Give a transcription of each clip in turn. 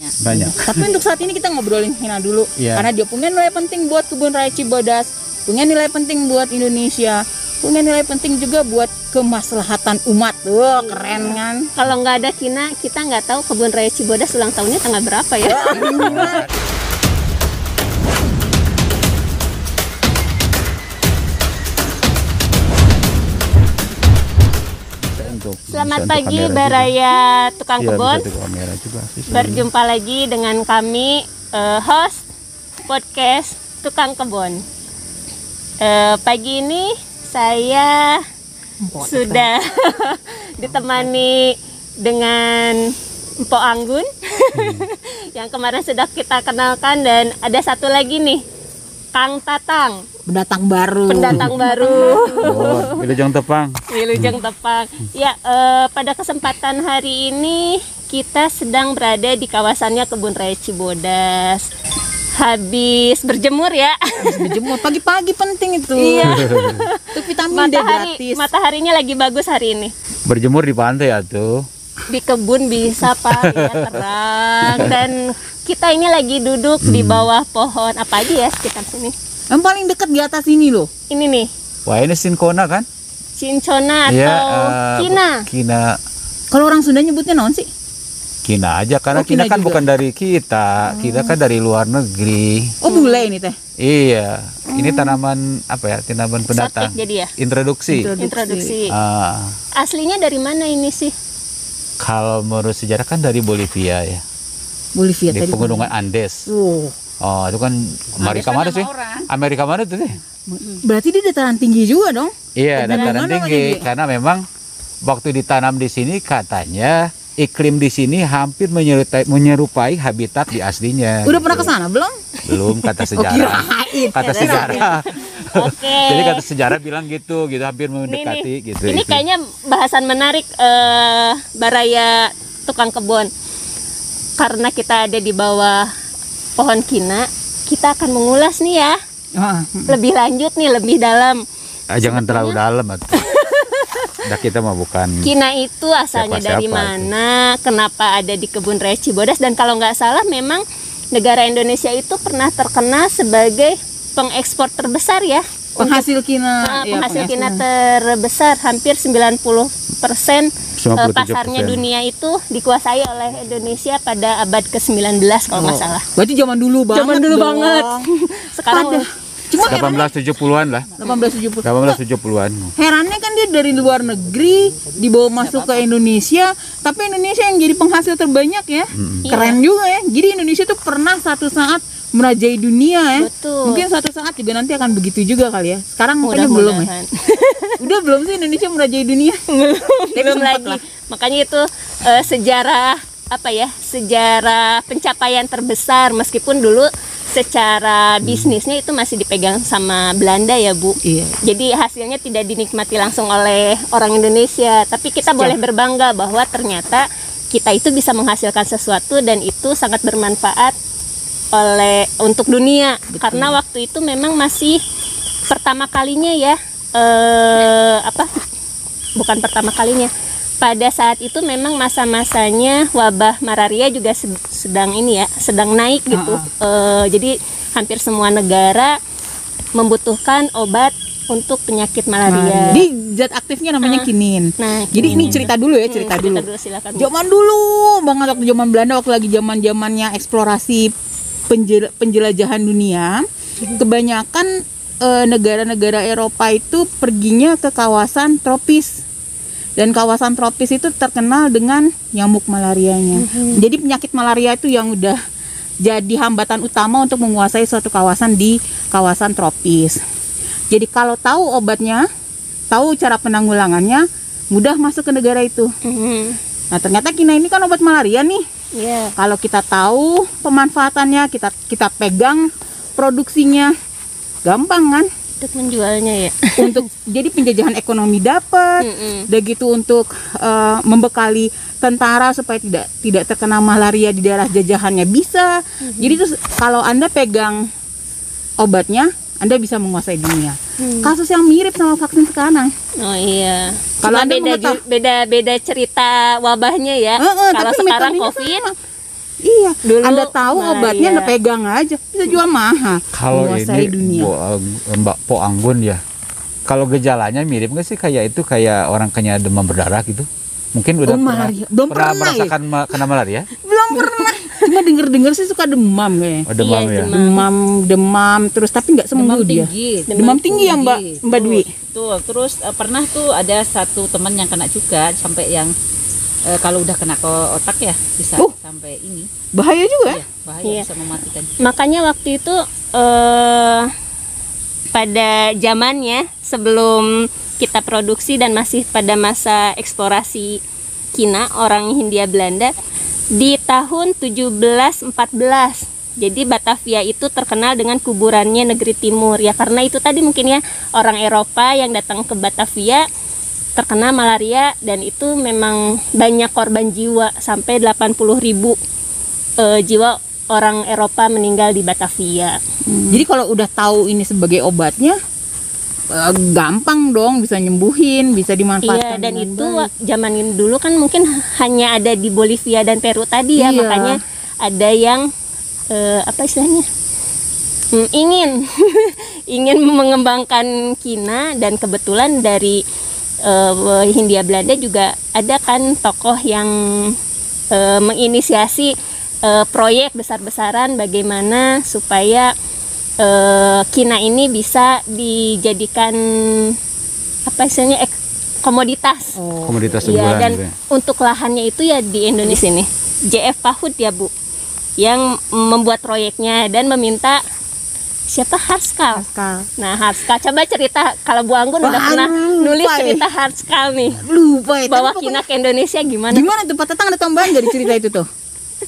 Banyak. Tapi untuk saat ini kita ngobrolin Cina dulu Iya. karena dia punya nilai penting buat kebun raya Cibodas, punya nilai penting buat Indonesia, punya nilai penting juga buat kemaslahatan umat. Wah, keren kan? Kalau nggak ada Kina, kita nggak tahu kebun raya Cibodas ulang tahunnya tanggal berapa ya. Selamat pagi Baraya Tukang juga. Kebun. kamera juga sih. Berjumpa lagi dengan kami eh, host podcast Tukang Kebun. Eh, pagi ini saya sudah ditemani dengan Mpo Anggun yang kemarin sudah kita kenalkan dan ada satu lagi nih Kang Tatang Pendatang baru. pendatang baru Oh, Wilujeng Tepang. Wilujeng Tepang. Ya, eh, pada kesempatan hari ini kita sedang berada di kawasannya Kebun Raya Cibodas. Habis berjemur ya. Habis berjemur pagi-pagi penting itu. Iya. Itu vitamin D Matahari gratis. mataharinya lagi bagus hari ini. Berjemur di pantai ya tuh. Di kebun bisa Pak, ya terang dan kita ini lagi duduk di bawah pohon apa aja ya sekitar sini. Yang paling dekat di atas ini loh. Ini nih, Wah ini Sinkona kan? cincona atau Iya, eh, kina. Kina. Kalau orang Sunda nyebutnya naon sih? Kina aja karena Oh, Kina Kina, kan juga. bukan dari kita. Kita kan dari luar negeri. Oh, bule ini teh. Iya. Ini tanaman apa ya? Tanaman pendatang. Jadi ya. Introduksi. Introduksi. Introduksi. Ah, Aslinya dari mana ini sih? Kalau menurut sejarah kan dari Bolivia ya. Bolivia Di tadi. pegunungan Andes. Oh. Oh, itu kan Amerika mana sih? Amerika mana tuh? Teh? Berarti dia dataran tinggi juga dong. Iya, dataran mana tinggi lagi? karena memang waktu ditanam di sini katanya iklim di sini hampir menyerupai, menyerupai habitat di aslinya. Udah pernah gitu. ke sana belum? Belum kata Oh, sejarah. kirain. Kata sejarah. Oke. Jadi kata sejarah bilang gitu, gitu hampir Ini, mendekati nih, gitu. ini itu. kayaknya bahasan menarik eh, Baraya tukang kebun. Karena kita ada di bawah pohon kina, kita akan mengulas nih ya Ah, lebih lanjut nih, lebih dalam. Ah, jangan terlalu dalam atuh. Dah kita mah bukan Kina itu asalnya Siapa-siapa dari itu. mana? Kenapa ada di kebun raya Cibodas? Dan kalau nggak salah, memang negara Indonesia itu pernah terkenal sebagai pengekspor terbesar ya. penghasil kina. Nah, Iya, penghasil penghasil. kina terbesar hampir 90 persen 97%. pasarnya dunia itu dikuasai oleh Indonesia pada abad ke-19 kalau nggak Oh. salah. Berarti zaman dulu banget. Zaman dulu dong. banget. Sekarang Ada. Cuma herannya 1870-an lah. 1870. 1870-an. Herannya kan dia dari luar negeri dibawa masuk ke Indonesia, tapi Indonesia yang jadi penghasil terbanyak ya. Keren juga ya. Jadi Indonesia tuh pernah satu saat merajai dunia ya. Betul. Mungkin suatu saat juga nanti akan begitu juga kali ya. Sekarang mukanya belum ya. Udah belum sih Indonesia merajai dunia? belum sempat lagi. lah. Makanya itu eh, sejarah apa ya? Sejarah pencapaian terbesar meskipun dulu secara bisnisnya itu masih dipegang sama Belanda ya, Bu. Iya. Jadi hasilnya tidak dinikmati langsung oleh orang Indonesia, tapi kita boleh berbangga bahwa ternyata kita itu bisa menghasilkan sesuatu dan itu sangat bermanfaat oleh untuk dunia karena waktu itu memang masih pertama kalinya ya eh apa bukan pertama kalinya pada saat itu memang masa-masanya wabah malaria juga sed- sedang ini ya sedang naik gitu Eh, jadi hampir semua negara membutuhkan obat untuk penyakit malaria. Di zat aktifnya namanya kinin. Nah, Jadi ini kinin. cerita dulu ya, Hmm, cerita dulu. silakan. Zaman dulu banget waktu zaman Belanda waktu lagi zaman-zamannya eksplorasi penjel- penjelajahan dunia, kebanyakan eh, negara-negara Eropa itu perginya ke kawasan tropis. Dan kawasan tropis itu terkenal dengan nyamuk malarianya. Jadi penyakit malaria itu yang udah jadi hambatan utama untuk menguasai suatu kawasan di kawasan tropis. Jadi kalau tahu obatnya, tahu cara penanggulangannya, mudah masuk ke negara itu. Mhm. Nah ternyata kina ini kan obat malaria nih. Iya. Kalau kita tahu pemanfaatannya, kita kita pegang produksinya, gampang kan? Untuk menjualnya ya. Untuk jadi penjajahan ekonomi dapat, Mm-mm. udah gitu untuk eh, membekali tentara supaya tidak tidak terkena malaria di daerah jajahannya bisa. Jadi terus kalau anda pegang obatnya, anda bisa menguasai dunia. Kasus yang mirip sama vaksin sekarang. Oh iya. Kalau Cuma Anda beda mengetahui- beda beda cerita wabahnya ya. Heeh, Kalau tapi sekarang Covid sama. Iya, Dulu Anda tahu malaria. obatnya Anda pegang aja, bisa jual mahal. Kalau Menguasai ini dunia. Bu, eh, Mbak Po Anggun ya. Kalau gejalanya mirip nggak sih kayak itu kayak orang kena demam berdarah gitu? Mungkin udah Oh, pernah. Belum pernah ya? merasakan kena malaria? Belum pernah. Cuma denger-denger sih suka demam kayaknya. Oh, demam Iya, ya. demam. Demam, demam terus tapi nggak sembuh demam dia. tinggi Demam tinggi ya Mbak Mbak Dwi. Betul. Terus eh, pernah tuh ada satu teman yang kena juga sampai yang eh, kalau udah kena ke otak ya bisa Oh. sampai ini. Bahaya juga ya. Iya, bahaya Iya. bisa mematikan. Makanya waktu itu eh pada zamannya sebelum kita produksi dan masih pada masa eksplorasi Kina orang Hindia Belanda di tahun 1714. Jadi Batavia itu terkenal dengan kuburannya negeri timur ya karena itu tadi mungkin ya orang Eropa yang datang ke Batavia terkena malaria dan itu memang banyak korban jiwa sampai 80.000 ribu eh, jiwa orang Eropa meninggal di Batavia. Jadi kalau udah tahu ini sebagai obatnya eh, gampang dong bisa nyembuhin, bisa Iya dimanfaatkan. dan dengan itu baik. zaman dulu kan mungkin hanya ada di Bolivia dan Peru tadi ya Iya. makanya ada yang eh, apa istilahnya Hmm, ingin ingin mengembangkan Kina dan kebetulan dari eh, Hindia Belanda juga ada kan tokoh yang eh, menginisiasi eh, proyek besar-besaran bagaimana supaya eh, Kina ini bisa dijadikan apa istilahnya ek- komoditas. Oh. Komoditas unggulan dan gitu ya. untuk lahannya itu ya di Indonesia ini JF Pahud ya Bu yang membuat proyeknya dan meminta siapa Harskal. Pascal. Nah Harskal coba cerita kalau Bu Anggun udah Wah, pernah lupa nulis ya. cerita Harskal nih Lupa ya. bawa pokoknya- Kina ke Indonesia gimana? Gimana tuh Pak ada tambahan dari cerita itu tuh?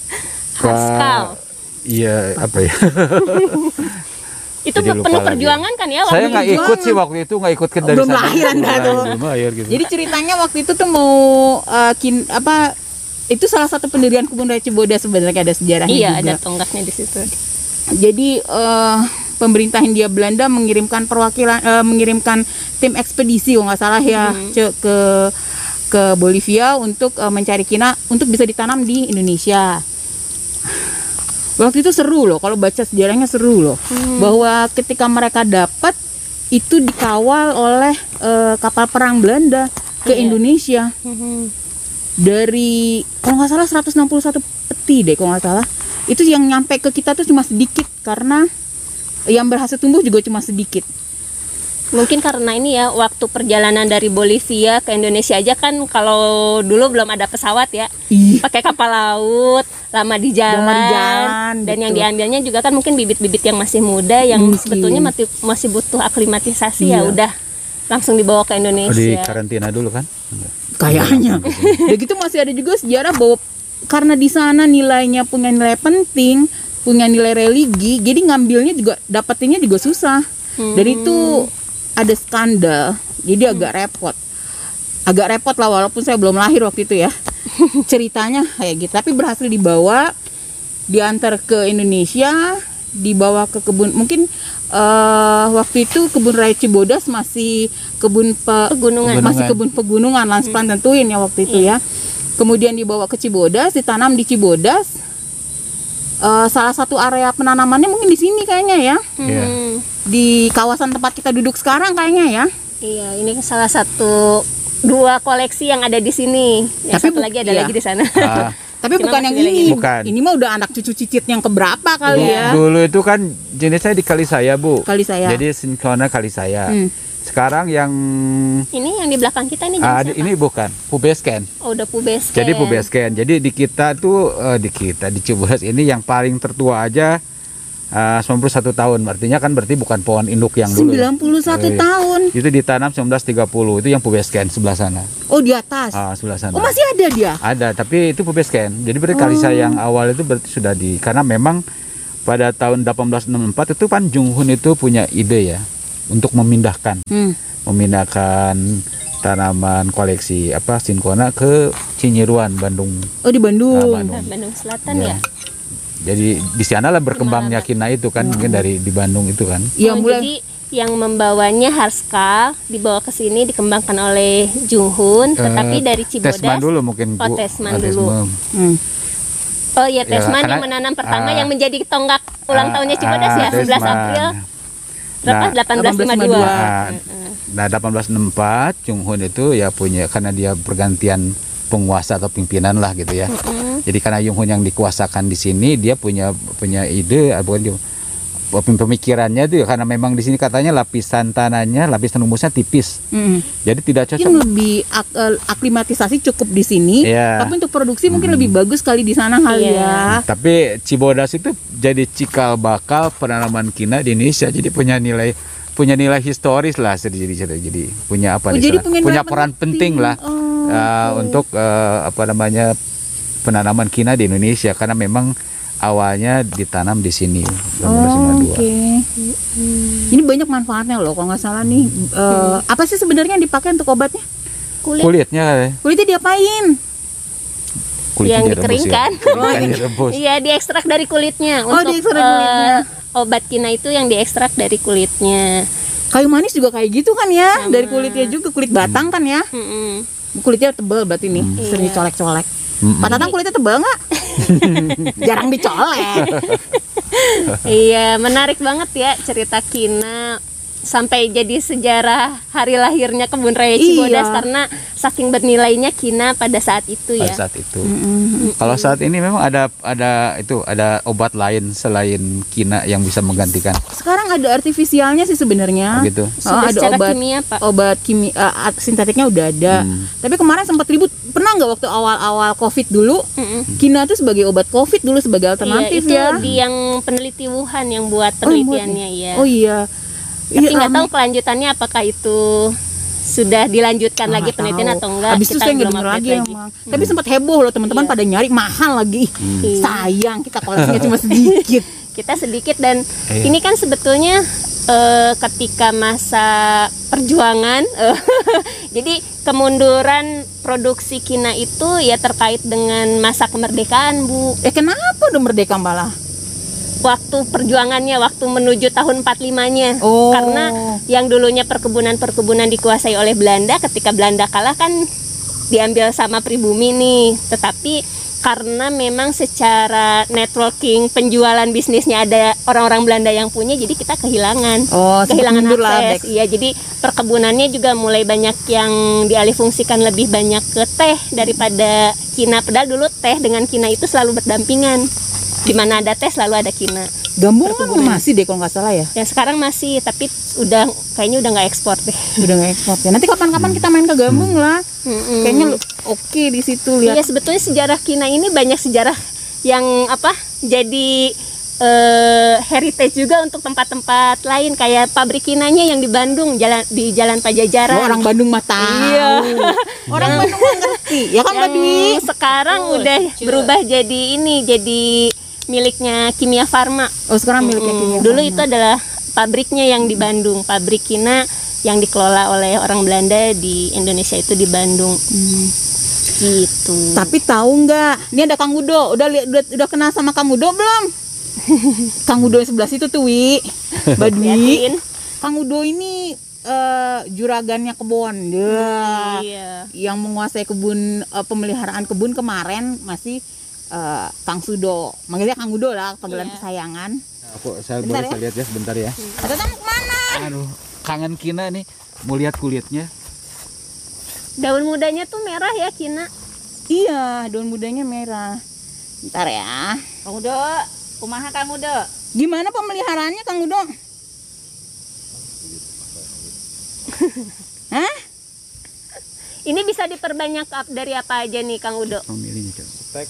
Harskal. Iya, apa ya? Itu Jadi penuh lagi. perjuangan kan ya Saya waktu nggak itu? ikut sih waktu itu nggak ikut ke dari Belum sana. lahir Anda Belum tuh. belum lahir gitu. Jadi ceritanya waktu itu tuh mau uh, kin apa itu salah satu pendirian kebun raya Ciboda sebenarnya ada sejarahnya Iya juga. ada tonggaknya di situ. Jadi eh, pemerintah Hindia Belanda mengirimkan perwakilan eh, mengirimkan tim ekspedisi kalau nggak salah ya Ce- ke ke Bolivia untuk eh, mencari kina untuk bisa ditanam di Indonesia. Waktu itu seru loh kalau baca sejarahnya seru loh. Bahwa ketika mereka dapat itu dikawal oleh eh, kapal perang Belanda ke Iya. Indonesia. Mhm. dari kalau nggak salah 161 peti deh kalau nggak salah. Itu yang nyampe ke kita tuh cuma sedikit karena yang berhasil tumbuh juga cuma sedikit Mungkin karena ini ya waktu perjalanan dari Bolivia ke Indonesia aja kan kalau dulu belum ada pesawat ya. Iya. Pakai kapal laut, lama di jalan. Lama di jalan, dan yang betul. diambilnya juga kan mungkin bibit-bibit yang masih muda yang Mungkin. sebetulnya masih masih butuh aklimatisasi ya Iya. udah langsung dibawa ke Oh, di Indonesia. karantina dulu kan? kayaknya udah gitu masih ada juga sejarah bahwa karena di sana nilainya punya nilai penting punya nilai religi jadi ngambilnya juga dapetinnya juga susah dan itu ada skandal jadi agak repot. Agak repot lah walaupun saya belum lahir waktu itu ya. Ceritanya kayak gitu tapi berhasil dibawa diantar ke Indonesia dibawa ke kebun mungkin eh, waktu itu kebun raya Cibodas masih kebun pe- Pegunungan. masih kebun pegunungan Lansplan tentuin ya waktu itu ya. Kemudian dibawa ke Cibodas ditanam di Cibodas. Eh, salah satu area penanamannya mungkin di sini kayaknya ya. Iya. Di kawasan tempat kita duduk sekarang kayaknya ya Iya, ini salah satu dua koleksi yang ada di sini. Yang Tapi satu lagi ada iya. lagi di sana. Ah, tapi Cuma bukan yang ini. Bukan. ini mah udah anak cucu cicit yang keberapa kali ya Dulu itu kan jenisnya di kali saya, Bu. kali saya Jadi sinkronnya kali saya. Hmm. Sekarang yang ini yang di belakang kita ini ah, di- ini bukan pubesken. apa? Oh, udah pubes. Jadi pubesken. Jadi di kita tuh eh, di kita di Cibodas ini yang paling tertua aja eh, 91 tahun. Artinya kan berarti bukan pohon induk yang dulu. ya. 91 Iya. tahun Itu ditanam 1930. Itu yang pubesken sebelah sana. oh di atas Ah, sebelah sana. oh masih ada dia Ada, tapi itu pubesken. Jadi berarti kali Oh. saya yang awal itu berarti sudah di karena memang pada tahun 1864 itu kan Jung Hun itu punya ide ya untuk memindahkan hmm. memindahkan tanaman koleksi apa sinkona ke Cinyiruan Bandung. oh di Bandung Ah, Bandung. Nah, Bandung Selatan Ya. ya. Jadi di sana lah berkembangnya kina itu kan mungkin dari di Bandung itu kan. Iya Oh, mulai Jadi yang membawanya Harskal dibawa ke sini dikembangkan oleh Jung Hun, tetapi Eh, dari Cibodas. Tesman dulu mungkin Oh, Bu. Tesman Ah, dulu. Tesman. Hmm. Oh iya, Ya, Tesman karena- yang menanam pertama ah, yang menjadi tonggak ulang Ah, tahunnya Cibodas ya, ah, 11 Desman. April. Berapa? Nah, 1852. Nah, nah 1864 Chung Hun itu ya punya karena dia pergantian penguasa atau pimpinan lah gitu ya. Jadi karena Yung Hun yang dikuasakan di sini dia punya punya ide ah, bukan dia pem- pemikirannya itu ya, karena memang di sini katanya lapisan tanahnya lapisan humusnya tipis. Mm. Jadi tidak Mungkin cocok. lebih ak- eh, aklimatisasi cukup di sini, Iya. tapi untuk produksi mungkin lebih bagus kali di sana kali Iya. ya. Tapi Cibodas itu jadi cikal bakal penanaman kina di Indonesia. Jadi punya nilai punya nilai historis lah jadi jadi jadi punya apa Oh, nih, jadi punya peran penting. penting lah Oh, uh, untuk uh, apa namanya penanaman kina di Indonesia karena memang awalnya ditanam di sini Oh, 1952. Oke. Ini banyak manfaatnya loh kalau nggak salah nih. Eh, Apa sih sebenarnya yang dipakai untuk obatnya? Kulit, Kulitnya Kulitnya diapain? kulitnya Yang ya. dikeringkan. Dikeringkan, direbus. Iya, diekstrak dari kulitnya. Oh, Untuk diekstrak eh, kulitnya. obat kina itu yang diekstrak dari kulitnya. Kayu manis juga kayak gitu kan ya? Dari kulitnya juga kulit batang kan ya? Mm-mm. Kulitnya tebal berarti nih, sering Iya. dicolek-colek. Mm-mm. Pak Tatang kulitnya tebal nggak? Jarang dicolek. Iya, menarik banget ya cerita Kina sampai jadi sejarah hari lahirnya kebun raya Cibodas Iya. karena saking bernilainya Kina pada saat itu pada ya. saat itu. Kalau saat ini memang ada ada itu ada obat lain selain kina yang bisa menggantikan. Sekarang ada artifisialnya sih sebenarnya. Oh, gitu. Oh, Sudah ada secara obat kimia, Pak. obat kimia eh, sintetiknya udah ada. Hmm. Tapi kemarin sempat ribut. Pernah nggak waktu awal-awal COVID dulu? Mm-mm. Kina tuh sebagai obat COVID dulu sebagai Iya, alternatif itu ya. di yang peneliti Wuhan yang buat Oh, yang buat penelitiannya ya. Oh iya. Tapi Iya, nggak lama. tahu kelanjutannya apakah itu sudah dilanjutkan Ah, lagi nggak penelitian tahu. atau enggak. Habis itu kita saya nggak belum denger update lagi, emang. Tapi sempat heboh loh teman-teman Iya. pada nyari mahal lagi. Iya. Sayang kita koleksinya cuma sedikit. kita sedikit dan Iya. ini kan sebetulnya eh, ketika masa perjuangan eh, jadi kemunduran produksi kina itu ya terkait dengan masa kemerdekaan bu Eh kenapa udah merdeka malah? Waktu perjuangannya waktu menuju tahun 45-nya Oh. karena yang dulunya perkebunan-perkebunan dikuasai oleh Belanda ketika Belanda kalah kan diambil sama pribumi nih. Tetapi karena memang secara networking penjualan bisnisnya ada orang-orang Belanda yang punya jadi kita kehilangan. Oh, kehilangan akses. Iya jadi perkebunannya juga mulai banyak yang dialihfungsikan lebih banyak ke teh daripada kina padahal dulu teh dengan kina itu selalu berdampingan di mana ada teh selalu ada kina Gambung kan masih deh kalau nggak salah ya. yang sekarang masih tapi udah kayaknya udah nggak ekspor deh Udah nggak ekspor ya. Nanti kapan-kapan kita main ke Gambung lah. Mm-mm. Kayaknya lu- oke di situ Iya lihat. sebetulnya sejarah Kina ini banyak sejarah yang apa jadi eh, heritage juga untuk tempat-tempat lain kayak pabrik Kinanya yang di Bandung jalan di Jalan Pajajaran. Oh, orang Bandung mah tahu. Iya. Orang Bandung ngerti. Ya kan sekarang udah berubah jadi ini jadi miliknya Kimia Farma. Oh, sekarang miliknya Kimia Dulu Farma. itu adalah pabriknya yang di Bandung, pabrik Kina yang dikelola oleh orang Belanda di Indonesia itu di Bandung. Gitu. Tapi tahu nggak? Ini ada Kang Udo. Udah lihat udah, udah kenal sama Kang Udo belum? Kang Udo yang sebelah situ tuh, Wi. Mbak Dwi. Liatin. Kang Udo ini eh, juragannya kebun. Ya. Iya. Yang menguasai kebun eh, pemeliharaan kebun kemarin masih eh, Kang Sudo. Manggilnya Kang Udo lah, panggilan Iya. kesayangan. Aku saya Bentar boleh ya. saya lihat ya sebentar ya. Atau kamu ke mana? Aduh, kangen kina nih. Mau lihat kulitnya. Daun mudanya tuh merah ya Kina. Iya, daun mudanya merah. Bentar ya. Kang Udo, kumaha Kang Udo? Gimana pemeliharaannya Kang Udo? Hah? Ini bisa diperbanyak dari apa aja nih Kang Udo? Kamu milihnya coba.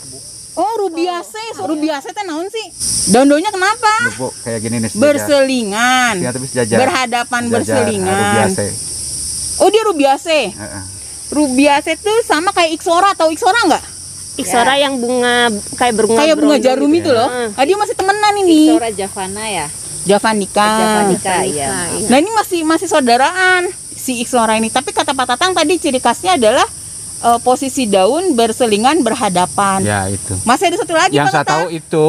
Oh, rubiase. Rubiase teh naon sih? Daun-daunnya kenapa? Lupa kayak gini nih. sejajar. Berselingan. Ya, tapi sejajar. Berhadapan Sejajar, berselingan. haru biasa. Oh, dia rubiase. Heeh. Rubiase tuh sama kayak Ixora atau Ixora enggak? Iksora yang bunga kayak bunga kayak bunga berondong jarum gitu itu ya. loh. Heeh. Ah, dia masih temenan ini. Sora Javana ya? Javanica. Javanica, iya. Iya. Nah, ini masih masih saudaraan si Ixora ini. Tapi kata Pak Tatang tadi ciri khasnya adalah eh, posisi daun berselingan berhadapan. Ya itu. Masih ada satu lagi Yang Pak saya tahu itu.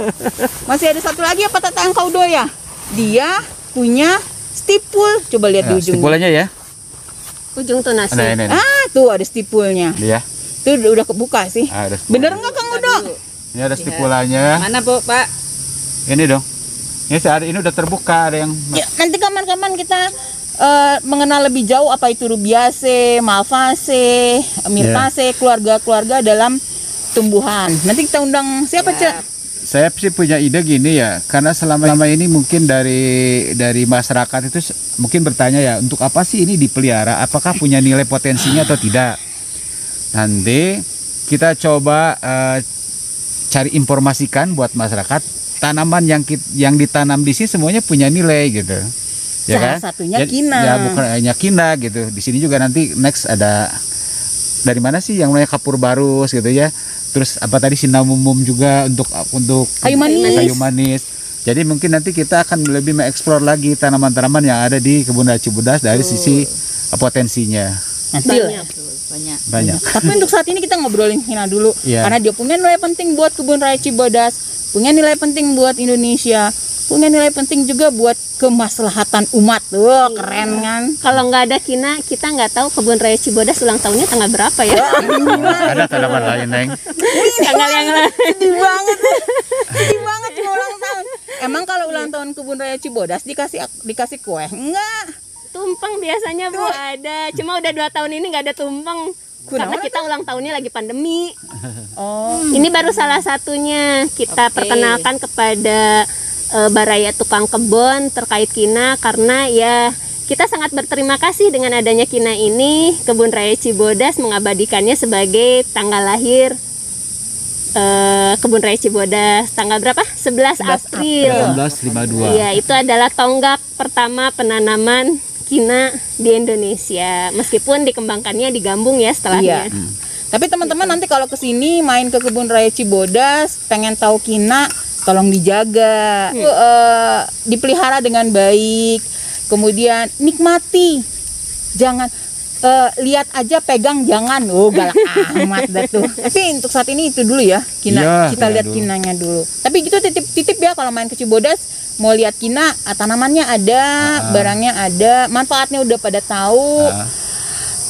Masih ada satu lagi apa Tatang Kaudo ya? Dia punya stipul. Coba lihat di Ya, ujungnya. stipulannya ya. Ujung tuh nasi. Nah, ini. nih. Ah, tuh ada stipulnya. Dia. Itu udah, kebuka sih. Ah. Bener nggak Kang Udo? Ini ada stipulanya. Mana Bu, Pak? Ini dong. Ini ada ini udah terbuka ada yang Ya, nanti kapan-kapan kita eh, mengenal lebih jauh apa itu rubiaceae, malvaceae, myrtaceae, keluarga-keluarga dalam tumbuhan. Nanti kita undang siapa, Cek? saya sih punya ide gini ya, karena selama lama ini mungkin dari dari masyarakat itu mungkin bertanya ya, untuk apa sih ini dipelihara? Apakah punya nilai potensinya atau tidak? Nanti kita coba eh, cari informasikan buat masyarakat tanaman yang yang ditanam di sini semuanya punya nilai gitu. Ya Salah kan? satunya Ya- kina. Ya bukan hanya kina gitu. Di sini juga nanti next ada dari mana sih yang namanya kapur barus gitu ya. Terus apa tadi sinamumum juga untuk untuk Kayu manis. kayu manis. Jadi mungkin nanti kita akan lebih mengeksplor lagi tanaman-tanaman yang ada di kebun raya Cibodas dari sisi uh, potensinya Nanti lah. Banyak. Banyak. banyak. Tapi untuk saat ini kita ngobrolin Hina dulu Iya. karena dia punya nilai penting buat kebun raya Cibodas, punya nilai penting buat Indonesia, punya nilai penting juga buat kemaslahatan umat. Wah, keren kan? Kalau nggak ada kina, kita nggak tahu kebun raya Cibodas ulang tahunnya tanggal berapa ya? ada tanaman lain, Neng. tanggal yang lain. Sedih banget. Sedih banget ulang tahun. Emang kalau ulang tahun kebun raya Cibodas dikasih dikasih kue? Enggak. Tumpeng biasanya bu ada, cuma udah dua tahun ini nggak ada tumpeng. Karena Kunaon kita ulang tahunnya lagi pandemi. Oh, Ini baru salah satunya kita Oke. perkenalkan kepada eh, Baraya Tukang Kebun terkait Kina karena ya kita sangat berterima kasih dengan adanya Kina ini Kebun Raya Cibodas mengabadikannya sebagai tanggal lahir eh, Kebun Raya Cibodas tanggal berapa? 11, 11 April. 1852. Iya, itu adalah tonggak pertama penanaman Kina di Indonesia. Meskipun dikembangkannya di Gambung ya setelahnya. Iya. Tapi teman-teman nanti kalau ke sini main ke kebun raya Cibodas, pengen tahu kina, tolong dijaga, Eh, dipelihara dengan baik, kemudian nikmati, jangan eh, lihat aja pegang jangan, oh galak amat dah tuh. Tapi untuk saat ini itu dulu ya, kina. Iya, kita iya lihat dulu. kinanya dulu. Tapi gitu titip-titip ya kalau main ke Cibodas, mau lihat kina, ah, tanamannya ada, barangnya ada, manfaatnya udah pada tahu. Ah,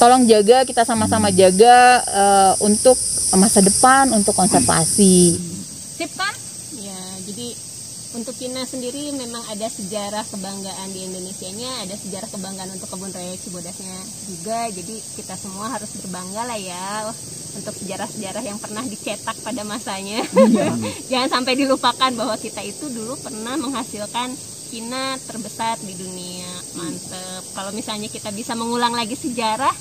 tolong jaga kita sama-sama jaga eh, untuk masa depan untuk konservasi. Sip kan? Ya, untuk Kina sendiri memang ada sejarah kebanggaan di Indonesianya, ada sejarah kebanggaan untuk kebun raya Cibodasnya juga. Jadi kita semua harus berbangga lah ya untuk sejarah-sejarah yang pernah dicetak pada masanya. Jangan sampai dilupakan bahwa kita itu dulu pernah menghasilkan Kina terbesar di dunia. Mantep. Kalau misalnya kita bisa mengulang lagi sejarah,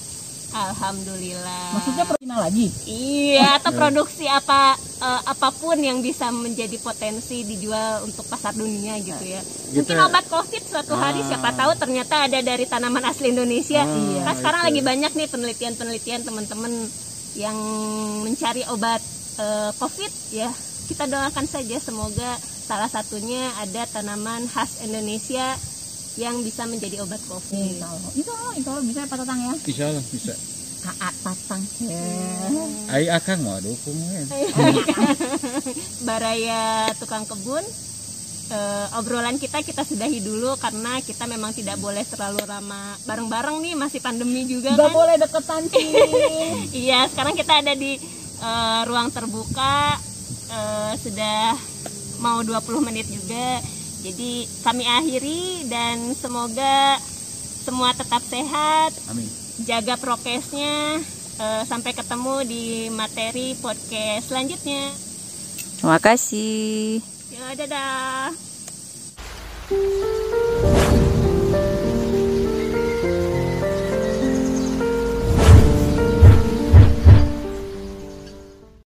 alhamdulillah. maksudnya perkina lagi Iya, atau produksi apa eh, apa pun yang bisa menjadi potensi dijual untuk pasar dunia gitu ya. Mungkin Gitu. obat Covid suatu hari siapa tahu ternyata ada dari tanaman asli Indonesia. Iya, kan sekarang lagi banyak nih penelitian-penelitian teman-teman yang mencari obat eh, Covid ya. Kita doakan saja semoga salah satunya ada tanaman khas Indonesia yang bisa menjadi obat Covid. insya Allah. Insya Allah, insya Allah. Bisa ya Pak Tatang ya? Insya Allah bisa. taat Tatang. Ai akang mau dukung ya. Baraya tukang kebun eh, obrolan kita kita sudahi dulu karena kita memang tidak boleh terlalu lama bareng-bareng nih masih pandemi juga nggak kan? boleh deketan sih iya sekarang kita ada di eh, ruang terbuka eh, sudah mau 20 menit juga jadi kami akhiri dan semoga semua tetap sehat. Amin. Jaga prokesnya. Uh, sampai ketemu di materi podcast selanjutnya. Terima kasih. Ya, dadah.